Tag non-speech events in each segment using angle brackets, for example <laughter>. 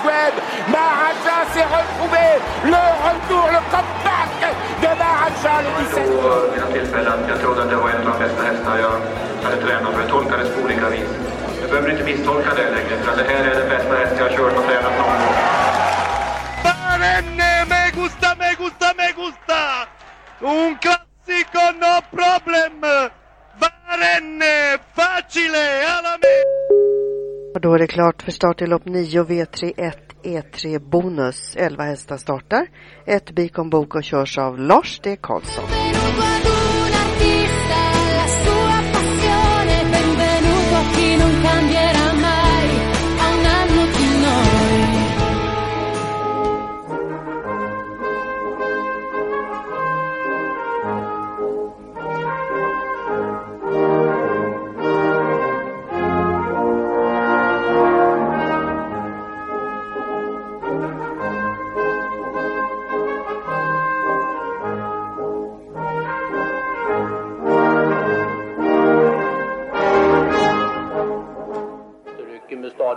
Suède. Maharaja s'est retrouvé. Le retour, le comeback de Maharaja, le 17. På mina tillfällen. Jag trodde att det var en av de bästa hästar jag hade tränat för. Jag tolkade det på olika vis. Jag behöver inte misstolka det längre. För det här är den bästa häst jag har kört och tränat någon gång. Barenne, me gusta, me gusta, me gusta! Un classico, no problem! Barenne, facile, alla me! Då är det klart för start i lopp 9 V31 E3 e Bonus. 11 hästar startar. Ett Bikon och körs av Lars D. Karlsson.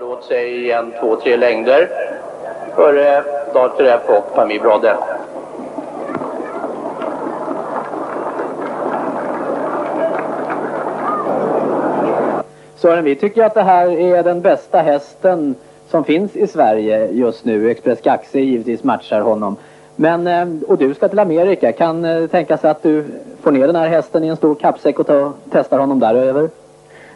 Åt sig en, två, tre längder före eh, Dart Rep och Pamir Brodde. Sören, vi tycker att det här är den bästa hästen som finns i Sverige just nu. Express Gaxe givetvis matchar honom. Men, eh, och du ska till Amerika. Kan eh, tänka sig att du får ner den här hästen i en stor kappsäck och ta, testar honom där över?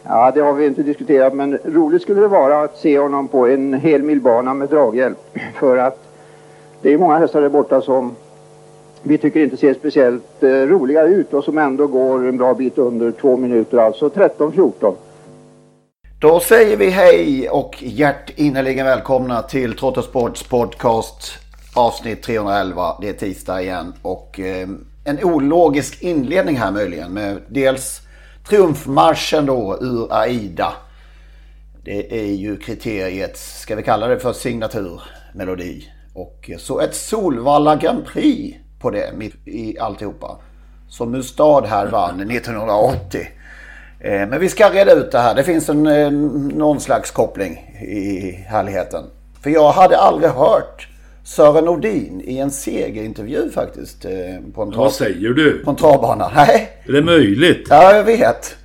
Ja, det har vi inte diskuterat men roligt skulle det vara att se honom på en hel milbana med draghjälp. <clears throat> För att det är många hästar där borta som vi tycker inte ser speciellt eh, roliga ut och som ändå går en bra bit under två minuter, alltså 13-14. Då säger vi hej och hjärtinnerligen välkomna till Trottosports podcast avsnitt 311. Det är tisdag igen och eh, en ologisk inledning här möjligen med dels triumfmarschen då ur Aida. Det är ju kriteriet, ska vi kalla det för signaturmelodi. Och så ett Solvalla Grand Prix på det mitt i alltihopa. Som Mustad här vann 1980. Eh, men vi ska reda ut det här. Det finns en, eh, någon slags koppling i härligheten. För jag hade aldrig hört Sören Nordin i en segerintervju faktiskt. eh, På en trav- Vad säger du? På en travbana. <laughs> Nej. Är det möjligt? Ja, jag vet.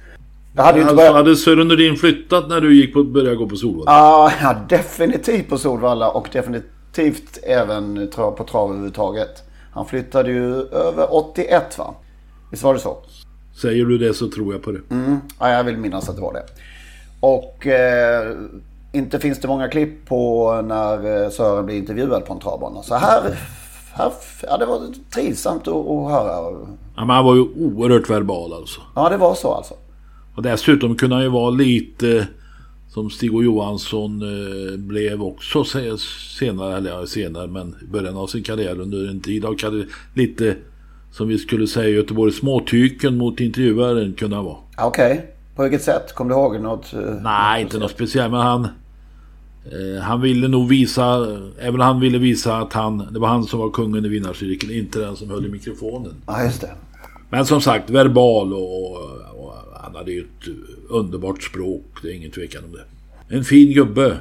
Jag hade alltså, börjat... hade Sören Nordin flyttat när du gick på, började gå på Solvalla? Ja, ja, definitivt på Solvalla och definitivt även på trav överhuvudtaget. Han flyttade ju över 81 va? Visst var det så? Säger du det så tror jag på det. Mm. Ja, jag vill minnas att det var det. Och eh, inte finns det många klipp på när eh, Sören blir intervjuad på en travbana. Så här, här ja, det var trivsamt att, att höra. Ja, men han var ju oerhört verbal alltså. Ja, det var så alltså. Och dessutom kunde han ju vara lite som Stig och Johansson eh, blev också se- senare, eller senare, men i början av sin karriär under en tid av karriär. Lite som vi skulle säga i Göteborg, småtyken mot intervjuaren kunde han vara. Okej, på vilket sätt? Kommer du ihåg något? eh, Nej, inte något speciellt, men han... Eh, han ville nog visa, även han ville visa att han, det var han som var kungen i vinnarcirkeln, inte den som höll i mikrofonen. Ja, just det. Men som sagt, verbal och, och han hade ju ett underbart språk, det är ingen tvekan om det. En fin gubbe.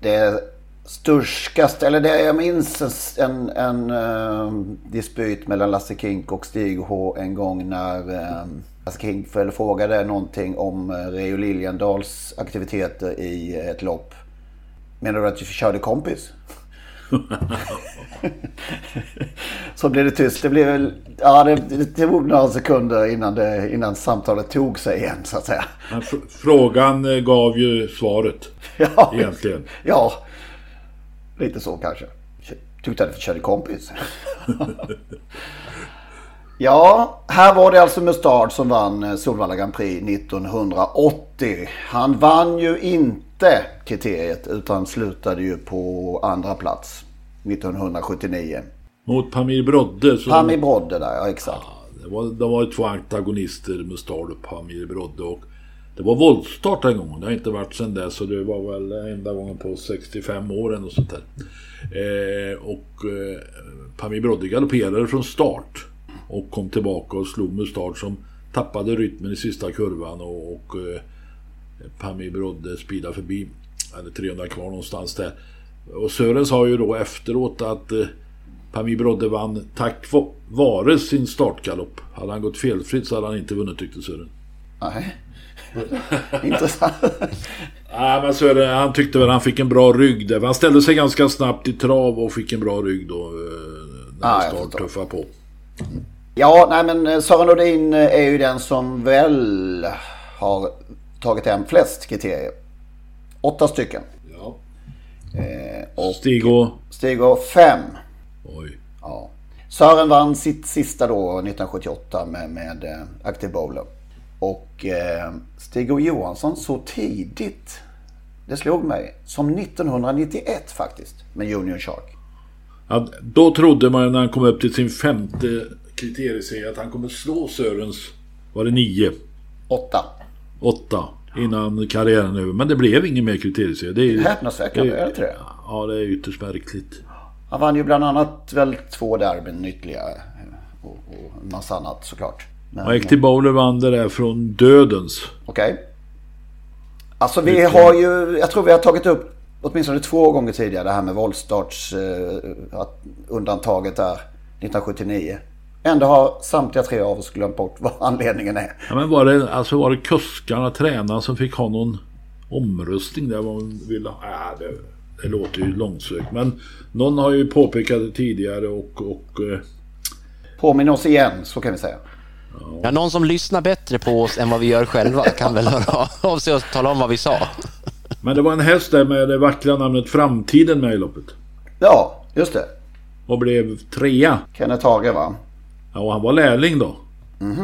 Det sturskaste, eller det jag minns en, en eh, dispyt mellan Lasse Kink och Stig H en gång när uh, Lasse Kink frågade någonting om uh, Reijo Liljendals aktiviteter i ett lopp. Menar du att vi körde kompis? så blev det tyst. Det blev väl, ja det, det tog några sekunder innan, det, innan samtalet tog sig igen så att säga. Men frågan eh, gav ju svaret. <laughs> Ja, egentligen. Ja, lite så kanske. Tyckte att vi körde kompis. <laughs> ja, här var det alltså Mustard som vann eh, Solvalla Grand Prix 1980. Han vann ju inte kriteriet utan slutade ju på andra plats 1979. Mot Pamir Brodde. Så Pamir Brodde där, ja exakt. Ja, det var, de var ju två antagonister, Mustard och Pamir Brodde. Och det var voltstart en gång. Det har inte varit sedan dess. Så det var väl enda gången på 65 år och sånt där. Eh, och eh, Pamir Brodde galopperade från start. Och kom tillbaka och slog Mustard som tappade rytmen i sista kurvan. Och, och eh, Pamir Brodde speedade förbi. Eller 300 kvar någonstans där. Och Sören sa ju då efteråt att eh, Pamir Brodde vann tack vare sin startgalopp. Hade han gått felfritt så hade han inte vunnit tyckte Sören. Nej. <laughs> Intressant. Nej, men Sören, han tyckte väl han fick en bra rygg där. Han ställde sig ganska snabbt i trav och fick en bra rygg då. Eh, när ah, start tuffade på. Ja, nej men eh, Sören Nordin är ju den som väl har tagit hem flest kriterier. Åtta stycken. Ja. Eh, och Stigo? Stigo fem. Oj. Ja. Sören vann sitt sista då 1978 med, med eh, Active Bowler. Och eh, Stig och Johansson så tidigt, det slog mig, som 1991 faktiskt med Union Shark. Ja, då trodde man när han kom upp till sin femte kriterieserie att han kommer slå Sörens, var det nio? Åtta. Åtta innan karriären är över. Men det blev ingen mer kriterieserie. Det är häpnadsväckande, är det inte det? Ja, det är ytterst märkligt. Han vann ju bland annat väl två derbyn ytterligare. Och, och massa annat såklart. Men, Ekti Bowler vann det där från dödens. Okej. Okay. Alltså vi har ju, jag tror vi har tagit upp åtminstone två gånger tidigare det här med voltstarts eh, undantaget där 1979. Ändå har samtliga tre av oss glömt bort vad anledningen är. Ja, men var det, alltså var det kuskarna, tränarna som fick ha någon omröstning där man ville ha? Äh, det, det låter ju långsökt. Men någon har ju påpekat det tidigare och... och eh... Påminn oss igen, så kan vi säga. Ja, någon som lyssnar bättre på oss än vad vi gör själva kan väl höra av sig och tala om vad vi sa. Men det var en häst där med det vackra namnet Framtiden med i loppet. Ja, just det. Och blev trea. Kenneth Hage va? Ja, och han var lärling då. Mm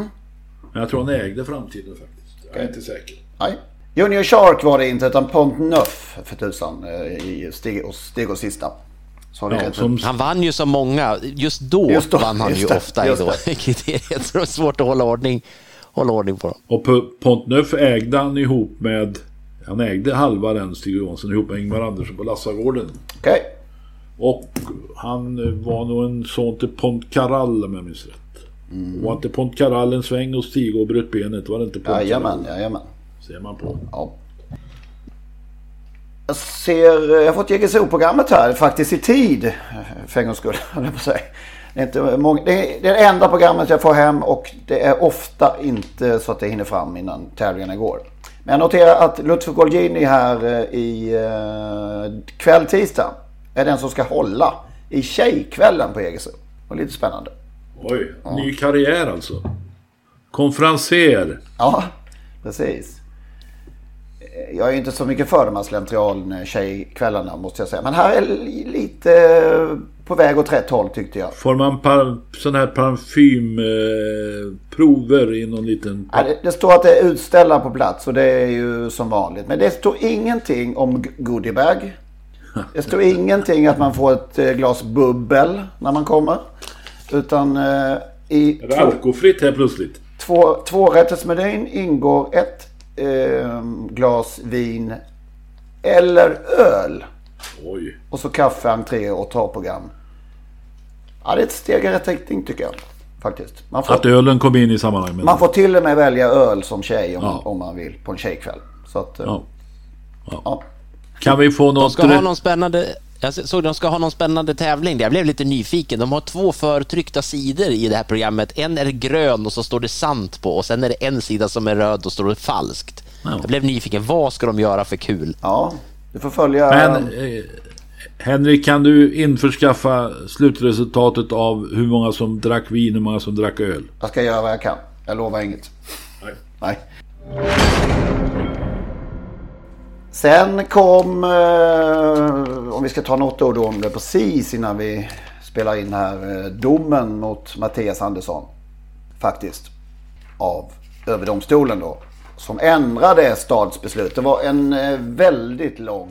Men jag tror han ägde Framtiden faktiskt. Jag är inte säker. Nej. Junior Shark var det inte utan Pont Neuf för tusan eh, i Stig och, Stig och sista. Ja, som... Han vann ju så många. Just då, just då vann han ju det, ofta i då, kriteriet. Så det <laughs> var svårt att hålla ordning, hålla ordning på dem. Och Pontneuf ägde han ihop med... Han ägde halva den Stig Johansson ihop med Ingvar Andersson på Lassagården. Okej. Okay. Och han var nog en son till Pontcarral om jag minns rätt. Mm. Var inte Pontcarral en sväng och Stig och bröt benet? Var det inte Pontcarral? Jajamän, jajamän. Ser man på. Ja. Jag ser, jag har fått JGSO-programmet här faktiskt i tid. För en gångs skull, <laughs> jag. Det är, inte många, det är det enda programmet jag får hem och det är ofta inte så att det hinner fram innan tävlingarna går. Men jag noterar att Lutfi Golgini här eh, i uh, kväll tisdag är den som ska hålla i tjejkvällen på JGSO. Och lite spännande. Oj, ja. ny karriär alltså. Konferenser. Ja, precis jag är inte så mycket för de här slentrian tjejkvällarna måste jag säga. Men här är lite på väg åt rätt håll tyckte jag. Får man sån här parfymprover eh, i någon liten... Ja, det, det, står att det är utställare på plats och det är ju som vanligt. Men det står ingenting om goodiebag. <laughs> Det står ingenting att man får ett eh, glas bubbel när man kommer. Utan eh, i... Är det alkoholfritt här plötsligt? Två, tvårättersmenyn ingår ett eh, glas vin eller öl. Oj. Och så kaffe, entré och torrprogram. Ja, det är ett steg i rätt riktning tycker jag. Faktiskt. Man får, att ölen kom in i sammanhanget. Man får till och med välja öl som tjej om, ja. om man vill på en tjejkväll. Så att, ja. Ja. ja. Kan vi få något... De ska ha någon spännande jag såg att de ska ha någon spännande tävling. Jag blev lite nyfiken. De har två förtryckta sidor i det här programmet. En är grön och så står det sant på och sen är det en sida som är röd och står det falskt. Ja. Jag blev nyfiken. Vad ska de göra för kul? Ja, Du får följa... Men eh, Henrik, kan du införskaffa slutresultatet av hur många som drack vin och hur många som drack öl? Jag ska göra vad jag kan. Jag lovar inget. Nej. Nej. Sen kom, eh, om vi ska ta något ord om det precis innan vi spelar in här, eh, domen mot Mattias Andersson. Faktiskt. Av överdomstolen då. Som ändrade Stads beslut. Det var en eh, väldigt lång